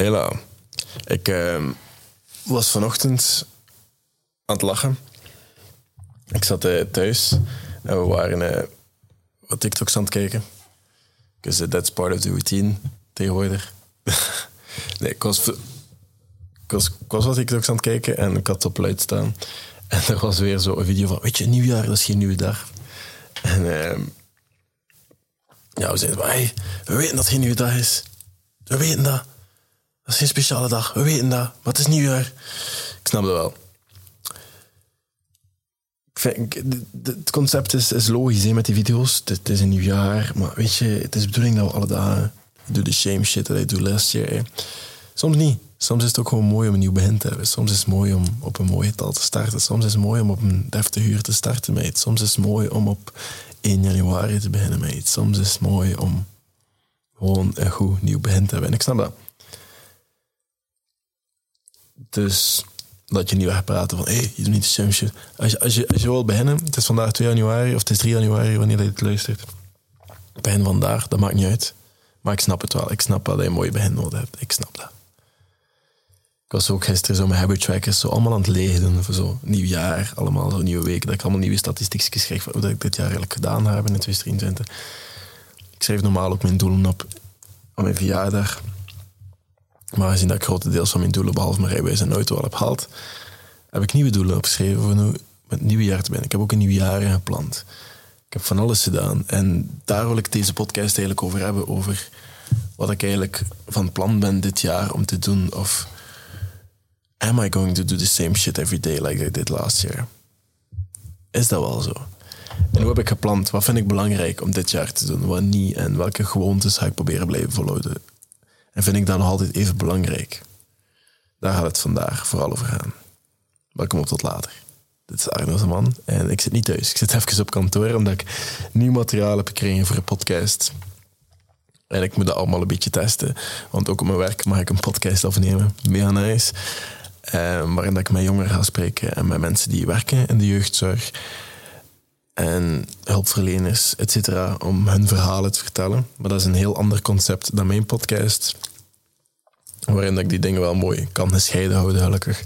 Hela. Ik ehm, was vanochtend aan het lachen. Ik zat eh, thuis en we waren eh, wat TikToks aan het kijken. Because that's part of the routine tegenwoordig. nee, ik was, wat TikToks aan het kijken en ik had het op luid staan. En er was weer zo een video van, weet je, nieuwjaar, is geen nieuwe dag. En ehm, ja, we zeiden, hey, we weten dat het geen nieuwe dag is. We weten dat. Dat is geen speciale dag. We weten dat. Maar het is nieuwjaar. Ik snap dat wel. Ik vind, het concept is, is logisch hè, met die video's. Het, is een nieuw jaar. Maar weet je, het is de bedoeling dat we alle dagen... Doe de shame shit dat ik doe last year. hè. Soms niet. Soms is het ook gewoon mooi om een nieuw begin te hebben. Soms is het mooi om op een mooi getal te starten. Soms is het mooi om op een deftig uur te starten met iets. Soms is het mooi om op 1 januari te beginnen met iets. Soms is het mooi om gewoon een goed nieuw begin te hebben. En ik snap dat. Dus dat je niet wegpraten van, hé, hey, je doet niet de same. Als je, als, je, als je wil beginnen, het is vandaag 2 januari of het is 3 januari wanneer je het luistert. Begin vandaag, dat maakt niet uit. Maar ik snap het wel. Ik snap wel dat je een mooi begin nodig hebt. Ik snap dat. Ik was ook gisteren zo met habit trackers zo allemaal aan het lezen voor zo nieuw jaar, allemaal zo nieuwe weken, dat ik allemaal nieuwe statistiekjes kreeg van hoe ik dit jaar eigenlijk gedaan heb in 2023. Ik schreef normaal ook mijn doelen op op mijn verjaardag. Maar gezien dat ik grotendeels van mijn doelen, behalve mijn rijbewijs en auto, al heb gehaald, heb ik nieuwe doelen opgeschreven voor nu met het nieuwe jaar te beginnen. Ik heb ook een nieuw jaar gepland. Ik heb van alles gedaan. En daar wil ik deze podcast eigenlijk over hebben. Over wat ik eigenlijk van plan ben dit jaar om te doen. Of am I going to do the same shit every day like I did last year? Is dat wel zo? En hoe heb ik gepland? Wat vind ik belangrijk om dit jaar te doen? Wat niet? En welke gewoontes ga ik proberen blijven volhouden? En vind ik dat nog altijd even belangrijk? Daar gaat het vandaag vooral over gaan. Welkom op tot later. Dit is Arno de man en ik zit niet thuis. Ik zit even op kantoor omdat ik nieuw materiaal heb gekregen voor een podcast. En ik moet dat allemaal een beetje testen. Want ook op mijn werk mag ik een podcast opnemen. Mega nice. Eh, waarin ik met jongeren ga spreken en met mensen die werken in de jeugdzorg. En hulpverleners, et cetera, om hun verhalen te vertellen. Maar dat is een heel ander concept dan mijn podcast. Waarin ik die dingen wel mooi kan gescheiden houden, gelukkig.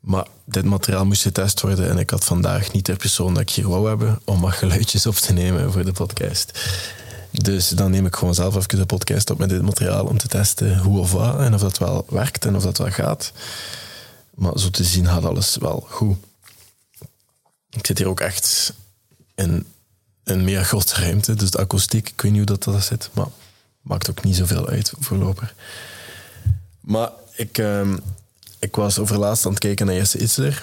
Maar dit materiaal moest getest worden en ik had vandaag niet de persoon dat ik hier wou hebben om wat geluidjes op te nemen voor de podcast. Dus dan neem ik gewoon zelf even de podcast op met dit materiaal om te testen hoe of wat en of dat wel werkt en of dat wel gaat. Maar zo te zien gaat alles wel goed. Ik zit hier ook echt in een meer grote ruimte, dus de akoestiek, ik weet niet hoe dat, zit, maar maakt ook niet zoveel uit voorlopig. Maar ik, ehm, ik was overlaatst aan het kijken naar Jesse Itzler.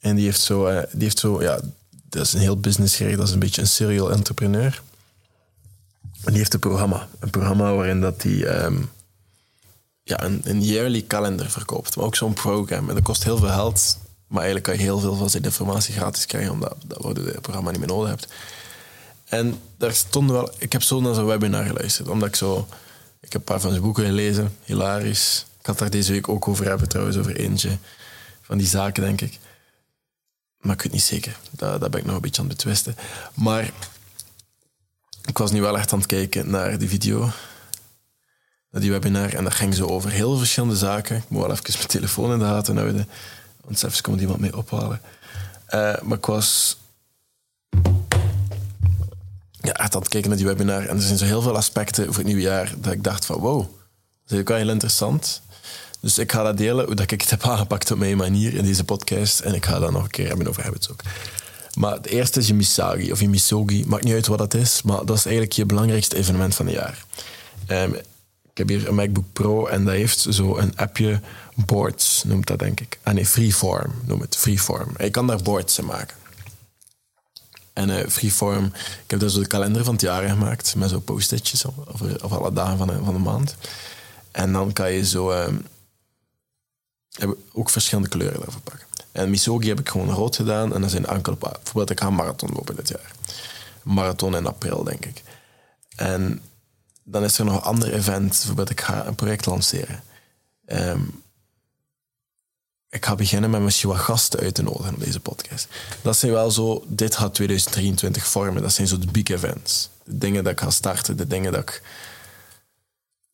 En die heeft zo, eh, die heeft zo ja, dat is een heel businessgericht, dat is een beetje een serial entrepreneur. En die heeft een programma. Een programma waarin dat hij ehm, ja, een, een yearly calendar verkoopt. Maar ook zo'n program. En dat kost heel veel geld. Maar eigenlijk kan je heel veel van zijn informatie gratis krijgen, omdat dat je het programma niet meer nodig hebt. En daar stond wel... Ik heb zo naar zijn webinar geluisterd, omdat ik zo... Ik heb een paar van zijn boeken gelezen, hilarisch. Ik had daar deze week ook over hebben, trouwens, over eentje van die zaken, denk ik. Maar ik weet niet zeker. Daar, daar ben ik nog een beetje aan het betwisten. Maar ik was nu wel echt aan het kijken naar die video, die webinar. En dat ging zo over heel verschillende zaken. Ik moet wel even mijn telefoon in de gaten houden. Want zelfs komt iemand mee ophalen. Eh, maar ik was ja, echt aan het kijken naar die webinar. En er zijn zo heel veel aspecten voor het nieuwe jaar dat ik dacht van wow, dat is ook wel heel interessant. Dus ik ga dat delen, hoe dat ik het heb aangepakt op mijn manier in deze podcast. En ik ga daar nog een keer hebben over hebben ook. Maar het eerste is je Misagi of je Misogi. Maakt niet uit wat dat is, maar dat is eigenlijk je belangrijkste evenement van het jaar. Ik heb hier een MacBook Pro en dat heeft zo een appje Boards, noemt dat denk ik. Ah nee, Freeform, noem het Freeform. En je kan daar boards in maken. En eh, Freeform, ik heb dus zo de kalender van het jaar gemaakt met zo post-itjes over, alle dagen van de, van de maand. En dan kan je zo ehm, heb ik ook verschillende kleuren daarvoor pakken. En Misogi heb ik gewoon rood gedaan en er zijn enkele paar. Bijvoorbeeld, ik ga een marathon lopen dit jaar. Marathon in april, denk ik. En dan is er nog een ander event, bijvoorbeeld, ik ga een project lanceren. Ehm, ik ga beginnen met misschien wat gasten uit te nodigen op deze podcast. Dat zijn wel zo, dit gaat 2023 vormen. Dat zijn zo de big events. De dingen dat ik ga starten, de dingen dat ik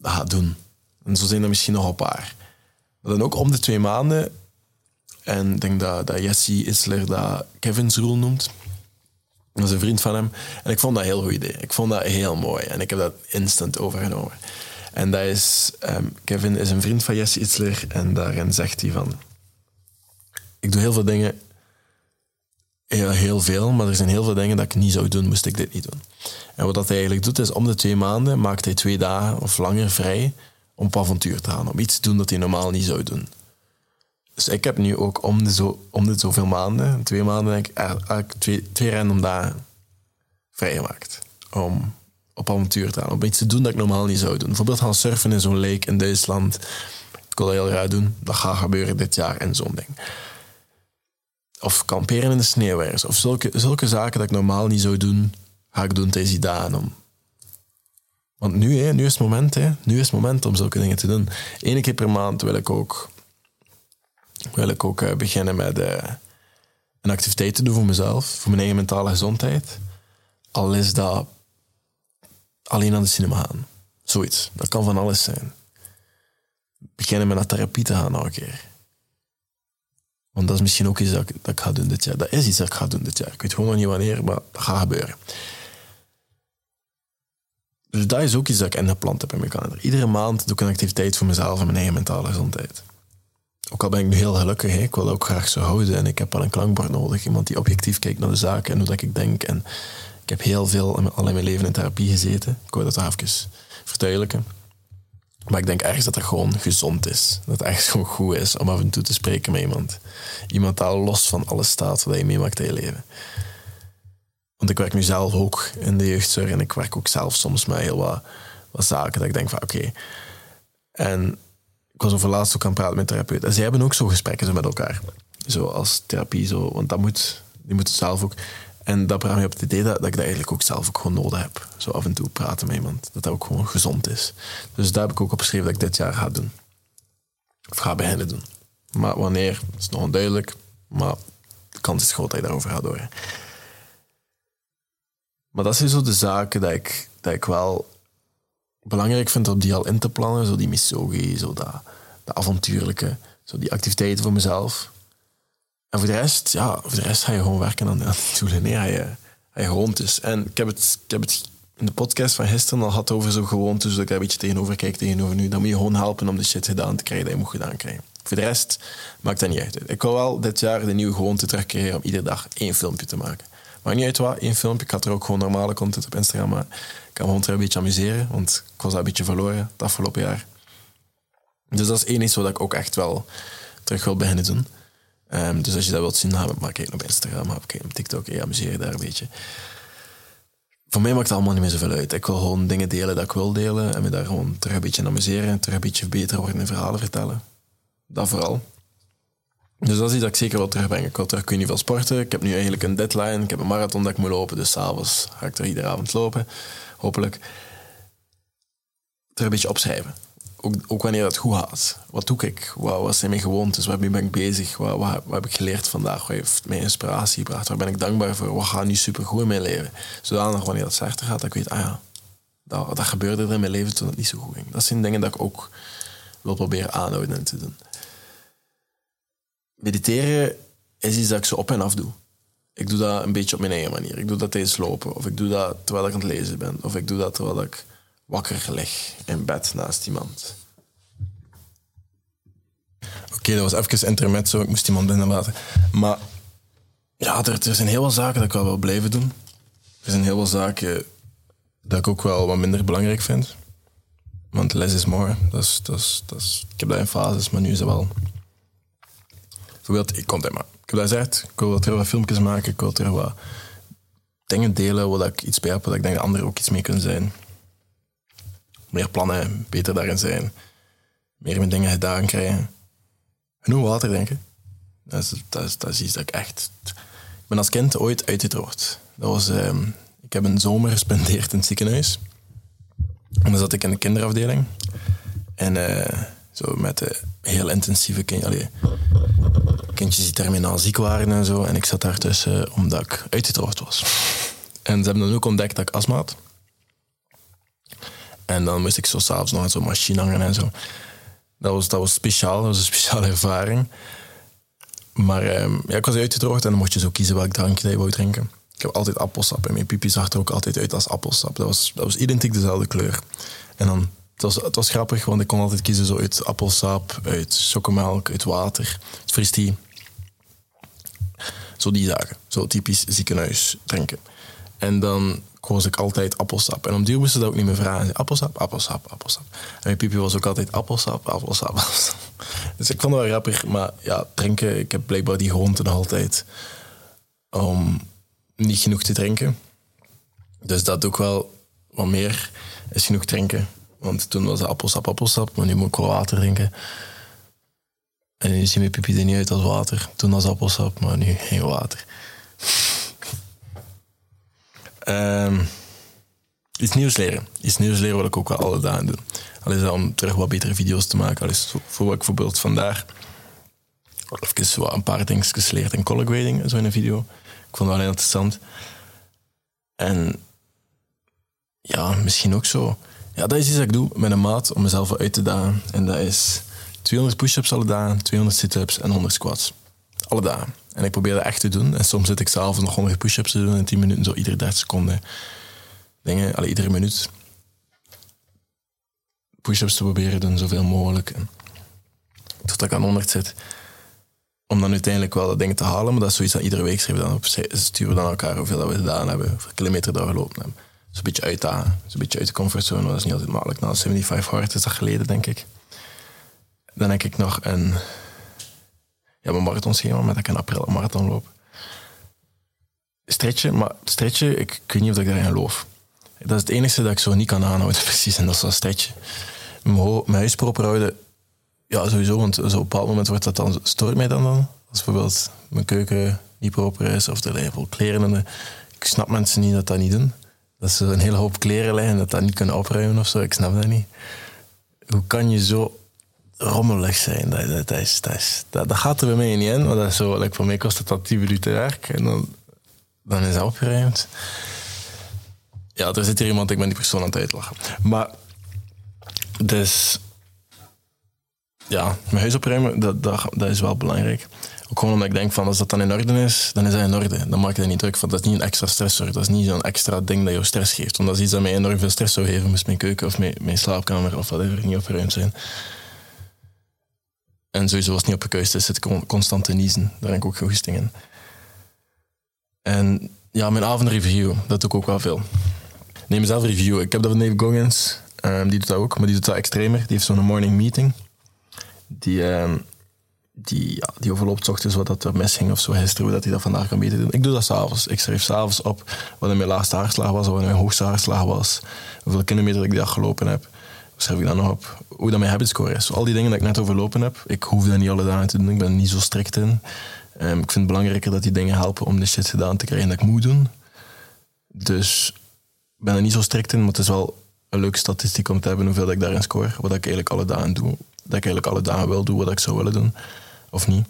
ga doen. En zo zijn er misschien nog een paar. Maar dan ook om de twee maanden. En ik denk dat, dat Jesse Isler dat Kevin's Rule noemt. Dat is een vriend van hem. En ik vond dat een heel goed idee. Ik vond dat heel mooi. En ik heb dat instant overgenomen. En dat is... ehm, Kevin is een vriend van Jesse Itzler. En daarin zegt hij van... Ik doe heel veel dingen... Heel, heel veel, maar er zijn heel veel dingen dat ik niet zou doen, moest ik dit niet doen. En wat hij eigenlijk doet, is om de twee maanden maakt hij twee dagen of langer vrij om op avontuur te gaan. Om iets te doen dat hij normaal niet zou doen. Dus ik heb nu ook om de, zo, om de zoveel maanden, twee maanden, denk ik, twee, twee random dagen vrijgemaakt. Om op avontuur te gaan. Om iets te doen dat ik normaal niet zou doen. Bijvoorbeeld gaan surfen in zo'n lake in Duitsland. Ik wil dat heel graag doen. Dat gaat gebeuren dit jaar en zo'n ding. Of kamperen in de sneeuw ergens. Of zulke, zulke zaken dat ik normaal niet zou doen, ga ik doen tijdens die dagen. Om. Want nu, hè, nu is het moment. Hè. Nu is het moment om zulke dingen te doen. Eén keer per maand wil ik ook, wil ik ook eh, beginnen met eh, een activiteit te doen voor mezelf. Voor mijn eigen mentale gezondheid. Al is dat alleen naar de cinema gaan. Zoiets. Dat kan van alles zijn. Beginnen met naar therapie te gaan een keer. Want dat is misschien ook iets dat ik, dat ga doen dit jaar. Dat is iets dat ik ga doen dit jaar. Ik weet gewoon nog niet wanneer, maar dat gaat gebeuren. Dus dat is ook iets dat ik ingepland heb in mijn kalender. Iedere maand doe ik een activiteit voor mezelf en mijn eigen mentale gezondheid. Ook al ben ik nu heel gelukkig, ik wil ook graag zo houden. En ik heb wel een klankbord nodig. Iemand die objectief kijkt naar de zaken en hoe dat ik denk. En ik heb heel veel al in mijn leven in therapie gezeten. Ik wil dat even verduidelijken. Maar ik denk ergens dat dat gewoon gezond is. Dat het ergens gewoon goed is om af en toe te spreken met iemand. Iemand dat los van alles staat wat je meemaakt in je leven. Want ik werk nu zelf ook in de jeugdzorg en ik werk ook zelf soms met heel wat, wat zaken dat ik denk van oké. En ik was over laatst ook aan het praten met therapeuten. En zij hebben ook zo gesprekken zo met elkaar. Zo als therapie, zo, want dat moet, die moeten zelf ook. En dat bracht me op het idee dat, dat ik dat eigenlijk ook zelf ook gewoon nodig heb. Zo af en toe praten met iemand. Dat dat ook gewoon gezond is. Dus daar heb ik ook opgeschreven dat ik dit jaar ga doen. Of ga beginnen doen. Maar wanneer, is nog onduidelijk. Maar de kans is groot dat je daarover gaat horen. Maar dat zijn zo de zaken dat ik, dat ik wel belangrijk vind om die al in te plannen. Zo die misogi, zo dat, dat avontuurlijke. Zo die activiteiten voor mezelf. En voor de rest, ja, voor de rest ga je gewoon werken aan, die doelen. Nee, ga je, ga gewoontes. En ik heb, het, ik heb het in de podcast van gisteren al gehad over zo'n gewoontes. Dus ik daar een beetje tegenover kijk tegenover nu. Dan moet je gewoon helpen om de shit gedaan te krijgen dat je moet gedaan krijgen. Voor de rest maakt dat niet uit. Ik wil wel dit jaar de nieuwe gewoonte terugkrijgen om iedere dag één filmpje te maken. Maakt niet uit wat, één filmpje. Ik had er ook gewoon normale content op Instagram. Maar ik kan me gewoon terug een beetje amuseren. Want ik was dat een beetje verloren het afgelopen jaar. Dus dat is één iets wat ik ook echt wel terug wil beginnen doen. Ehm, dus als je dat wilt zien, ga maar kijken op Instagram, ga kijken op TikTok. Ja, amuseer daar een beetje. Voor mij maakt het allemaal niet meer zoveel uit. Ik wil gewoon dingen delen dat ik wil delen. En me daar gewoon terug een beetje amuseren. Terug een beetje beter worden in verhalen vertellen. Dat vooral. Dus dat is iets dat ik zeker wil terugbrengen. Ik wil terug kunnen veel sporten. Ik heb nu eigenlijk een deadline. Ik heb een marathon dat ik moet lopen. Dus s'avonds ga ik er iedere avond lopen. Hopelijk. Er een beetje opschrijven. Ook, wanneer het goed gaat. Wat doe ik? Wat, wat zijn mijn gewoontes? Waarmee ben ik bezig? Wat, wat, wat heb ik geleerd vandaag? Wat heeft mij inspiratie gebracht? Waar ben ik dankbaar voor? Wat gaat nu supergoed in mijn leven? Zodanig wanneer dat slechter gaat, dat ik weet, ah ja, dat, dat gebeurde er in mijn leven toen het niet zo goed ging. Dat zijn dingen dat ik ook wil proberen aanhouden en te doen. Mediteren is iets dat ik zo op en af doe. Ik doe dat een beetje op mijn eigen manier. Ik doe dat tijdens lopen. Of ik doe dat terwijl ik aan het lezen ben. Of ik doe dat terwijl ik wakker lig in bed naast iemand. Oké, dat was even intermezzo. Ik moest iemand binnenlaten. Maar ja, er, zijn heel veel zaken dat ik wel wil blijven doen. Er zijn heel veel zaken dat ik ook wel wat minder belangrijk vind. Want less is more. Dat is, dat is, dat ik heb dat in fases, maar nu is het wel... Bijvoorbeeld, ik content maar. Ik heb dat gezegd. Ik wil terug wat filmpjes maken. Ik wil terug wat dingen delen waar ik iets bij heb, waar ik denk dat anderen ook iets mee kunnen zijn. Meer plannen, beter daarin zijn. Meer mijn dingen gedaan krijgen. Genoeg water, denk ik. Dat is, dat, is, dat is iets dat ik echt... Ik ben als kind ooit uitgedroogd. Dat was... ehm, ik heb een zomer gespendeerd in het ziekenhuis. En dan zat ik in de kinderafdeling. En eh, zo met heel intensieve kindjes die terminaal ziek waren en zo. En ik zat daar tussen omdat ik uitgedroogd was. En ze hebben dan ook ontdekt dat ik astma had. En dan moest ik zo s'avonds nog aan zo'n machine hangen en zo. Dat was, dat was speciaal, dat was een speciale ervaring. Maar ehm, ja, ik was uitgedroogd en dan mocht je zo kiezen welk drankje je wou drinken. Ik heb altijd appelsap en mijn pipi zag er ook altijd uit als appelsap. Dat was, dat was identiek dezelfde kleur. En dan, het was, het was grappig, want ik kon altijd kiezen zo uit appelsap, uit chocomelk, uit water, uit fristie. Zo die zaken. Zo typisch ziekenhuis drinken. En dan koos ik altijd appelsap. En om duur moesten ze dat ook niet meer vragen. Appelsap, appelsap, appelsap. En mijn pipi was ook altijd appelsap, appelsap, appelsap. Dus ik vond het wel grappig. Maar ja, drinken, ik heb blijkbaar die gewoonte altijd om niet genoeg te drinken. Dus dat ik wel wat meer, is genoeg drinken. Want toen was appelsap, appelsap, maar nu moet ik wel water drinken. En nu ziet mijn pipi er niet uit als water. Toen was appelsap, maar nu geen water. um, iets nieuws leren. Iets nieuws leren wil ik ook wel alle dagen doen. Al is dat om terug wat betere video's te maken. Al is voor wat ik bijvoorbeeld vandaag even wat een paar dingen geleerd in color grading, zo in een video. Ik vond dat wel heel interessant. En ja, misschien ook zo. Ja, dat is iets dat ik doe met een maat om mezelf uit te dagen. En dat is 200 push-ups alle dagen, 200 sit-ups en 100 squats. Alle dagen. En ik probeer dat echt te doen. En soms zit ik s'avonds nog 100 push-ups te doen in 10 minuten, zo iedere 30 seconden. Dingen, alle, iedere minuut. Push-ups te proberen doen, zoveel mogelijk. Tot ik aan 100 zit. Om dan uiteindelijk wel dat ding te halen. Maar dat is zoiets dat iedere week schrijven dan op. Sturen we dan elkaar hoeveel dat we gedaan hebben. Hoeveel kilometer dat we gelopen hebben. Een beetje uitdagen. Dus een beetje uit de comfortzone. Dat is niet altijd makkelijk. Na 75 hard is dat geleden, denk ik. Dan denk ik nog een ja, mijn marathonschema met dat ik in april een marathon loop. Stretchen, maar stretchen, ik, weet niet of ik daarin geloof. Dat is het enige dat ik zo niet kan aanhouden, precies, en dat is dat stretchen. Mijn, huis proper houden, ja, sowieso, want op een bepaald moment wordt dat dan, stoort mij dan dan. Als bijvoorbeeld mijn keuken niet proper is, of er liggen kleren in. Ik snap mensen niet dat dat niet doen. Dat ze een hele hoop kleren liggen en dat dat niet kunnen opruimen of zo. Ik snap dat niet. Hoe kan je zo rommelig zijn. Dat, dat, dat, is, dat, is, dat, dat gaat er bij mij niet in. Want dat is zo, like, voor mij kost het dat 10 minuten werk. En dan, dan is dat opgeruimd. Ja, er zit hier iemand, ik ben die persoon aan het uitlachen. Maar, dus... Ja, mijn huis opruimen, dat, dat, dat is wel belangrijk. Ook gewoon omdat ik denk van, als dat dan in orde is, dan is dat in orde. Dan maak je er niet druk van. Dat is niet een extra stressor. Dat is niet zo'n extra ding dat jou stress geeft. Want dat is iets dat mij enorm veel stress zou geven. Moest mijn keuken of mijn, mijn slaapkamer of whatever niet opgeruimd zijn. En sowieso was het niet opgekuist, dus het constant te niezen. Daar heb ik ook goesting in. En ja, mijn avondreview, dat doe ik ook wel veel. Neem mezelf review. Ik heb dat van Dave Goggins, um, die doet dat ook, maar die doet dat extremer. Die heeft zo'n morning meeting. Die, um, die, ja, die overloopt ochtends wat dat er mis ging of zo gisteren, hoe dat hij dat vandaag kan beter doen. Ik doe dat s'avonds. Ik schrijf s'avonds op wat mijn laatste haarslag was, wat mijn hoogste haarslag was, hoeveel kilometer ik die dag gelopen heb schrijf ik dan nog op hoe dat mijn habitscore is. al die dingen die ik net overlopen heb, ik hoef dat niet alle dagen te doen. Ik ben niet zo strikt in. Um, ik vind het belangrijker dat die dingen helpen om de shit gedaan te krijgen dat ik moet doen. Dus ik ben er niet zo strikt in, maar het is wel een leuke statistiek om te hebben hoeveel ik daarin score. Wat ik eigenlijk alle dagen doe. Dat ik eigenlijk alle dagen wel doe wat ik zou willen doen. Of niet.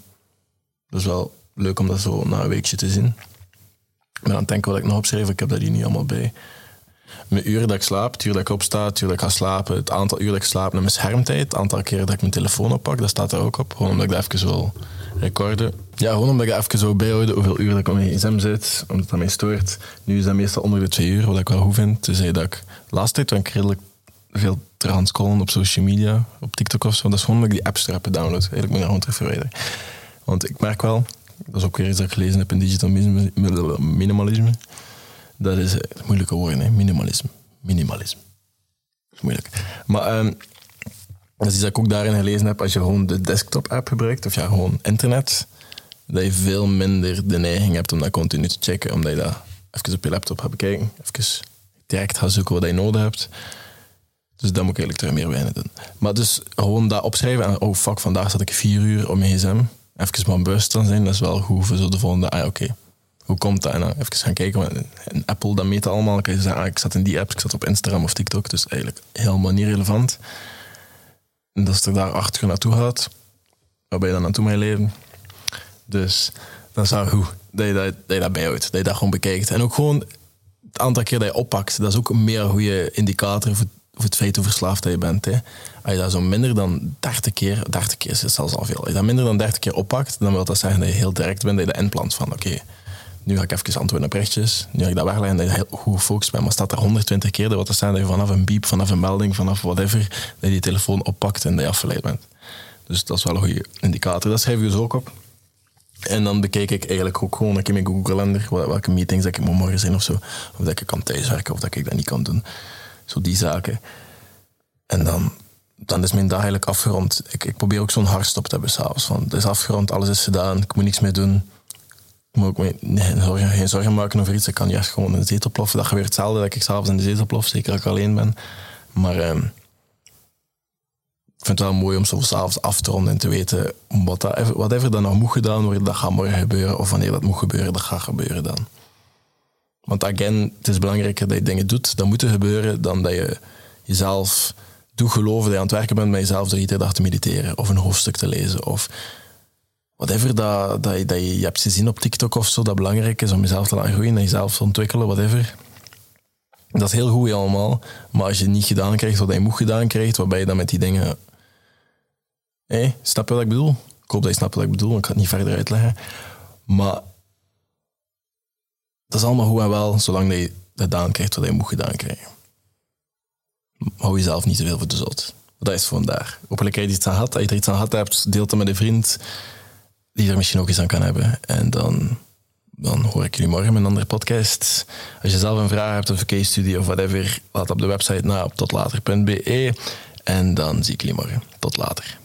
Dat is wel leuk om dat zo na een weekje te zien. Ik ben aan het denken wat ik nog opschreef. Ik heb dat hier niet allemaal bij mijn uren dat ik slaap, het dat ik opsta, het dat ik ga slapen, het aantal uur dat ik slaap mijn schermtijd, het aantal keren dat ik mijn telefoon oppak, dat staat er ook op. Gewoon omdat ik dat even wil recorden. Ja, gewoon omdat ik even zo bijhouden hoeveel uur dat ik op mijn gsm zit, omdat dat mij stoort. Nu is dat meestal onder de twee uur, wat ik wel goed vind. Tenzij dat ik... Laatst tijd ben ik redelijk veel transcrollen op social media, op TikTok of zo. Dat is gewoon omdat ik die apps heb gedownload. Eigenlijk moet ik gewoon terug verwijderen. Want ik merk wel, dat is ook weer iets dat ik gelezen heb in digital minimalisme dat is het eh, moeilijke woord, hè? minimalisme. Minimalisme. Dat is moeilijk. Maar um, dat is iets dat ik ook daarin gelezen heb. Als je gewoon de desktop-app gebruikt, of ja, gewoon internet, dat je veel minder de neiging hebt om dat continu te checken, omdat je dat even op je laptop gaat bekijken, even direct gaat zoeken wat je nodig hebt. Dus dat moet ik eigenlijk terug meer weinig doen. Maar dus gewoon dat opschrijven en oh fuck, vandaag zat ik vier uur op mijn gsm. Even maar bewust dan zijn, dat is wel goed voor zo de volgende. Ah, oké hoe komt dat? En dan even gaan kijken. En Apple, dat meet allemaal. Dan zeggen, ah, ik zat in die apps, ik zat op Instagram of TikTok. Dus eigenlijk helemaal niet relevant. En dat is er daar achter naartoe gaat, waar ben je dan naartoe mijn leven? Dus dan zou goed dat je dat, dat, je dat. Dat je dat gewoon bekijkt. En ook gewoon het aantal keer dat je oppakt. Dat is ook een meer goede indicator voor of het feit hoe verslaafd je bent. Hè. Als je dat zo minder dan 30 keer, 30 keer is zelfs al veel, als je dat minder dan 30 keer oppakt, dan wil dat zeggen dat je heel direct bent, dat de inplant van, oké, nu ga ik even antwoorden op berichtjes, nu ga ik dat wegleggen, dat je heel goed gefocust bent. Maar staat er 120 keer, dat wil dat zeggen dat je vanaf een beep, vanaf een melding, vanaf whatever, dat je die telefoon oppakt en dat je afgeleid bent. Dus dat is wel een goede indicator. Dat schrijf je dus ook op. En dan bekijk ik eigenlijk ook gewoon een keer mijn Google Calendar, welke meetings dat ik moet morgen zijn of zo. Of dat ik kan thuiswerken of dat ik dat niet kan doen. Zo die zaken. En dan, dan is mijn dag eigenlijk afgerond. Ik, ik probeer ook zo'n hardstop te hebben s'avonds. Van, het is afgerond, alles is gedaan, ik moet niks meer doen. Ik moet ook me, nee, geen, zorgen, geen zorgen maken over iets. Ik kan juist gewoon in de zetel ploffen. Dat gebeurt hetzelfde dat ik s'avonds in de zetel plof, zeker als ik alleen ben. Maar ehm, ik vind het wel mooi om s'avonds af te ronden en te weten wat dat, dat nog moet gedaan worden, dat gaat morgen gebeuren. Of wanneer dat moet gebeuren, dat gaat gebeuren dan. Want again, het is belangrijker dat je dingen doet, dat moeten gebeuren, dan dat je jezelf doet geloven dat je aan het werken bent met jezelf door iedere dag te mediteren of een hoofdstuk te lezen of whatever dat, dat, je, dat je, hebt gezien op TikTok of zo, dat belangrijk is om jezelf te laten groeien, en jezelf te ontwikkelen, whatever. Dat is heel goed allemaal, maar als je niet gedaan krijgt wat je moet gedaan krijgt, waarbij je dan met die dingen... Hé, snap je wat ik bedoel? Ik hoop dat je snapt wat ik bedoel, ik ga het niet verder uitleggen. Maar dat is allemaal goed en wel, zolang je gedaan krijgt wat je moet gedaan krijgen. Hou jezelf niet te veel voor de zot. Dat is vandaag. Hopelijk heb je iets aan gehad. Als je er iets aan gehad hebt, deel het met een vriend die er misschien ook iets aan kan hebben. En dan, dan hoor ik jullie morgen in een andere podcast. Als je zelf een vraag hebt een study of whatever, laat op de website na op totlater.be. En dan zie ik jullie morgen. Tot later.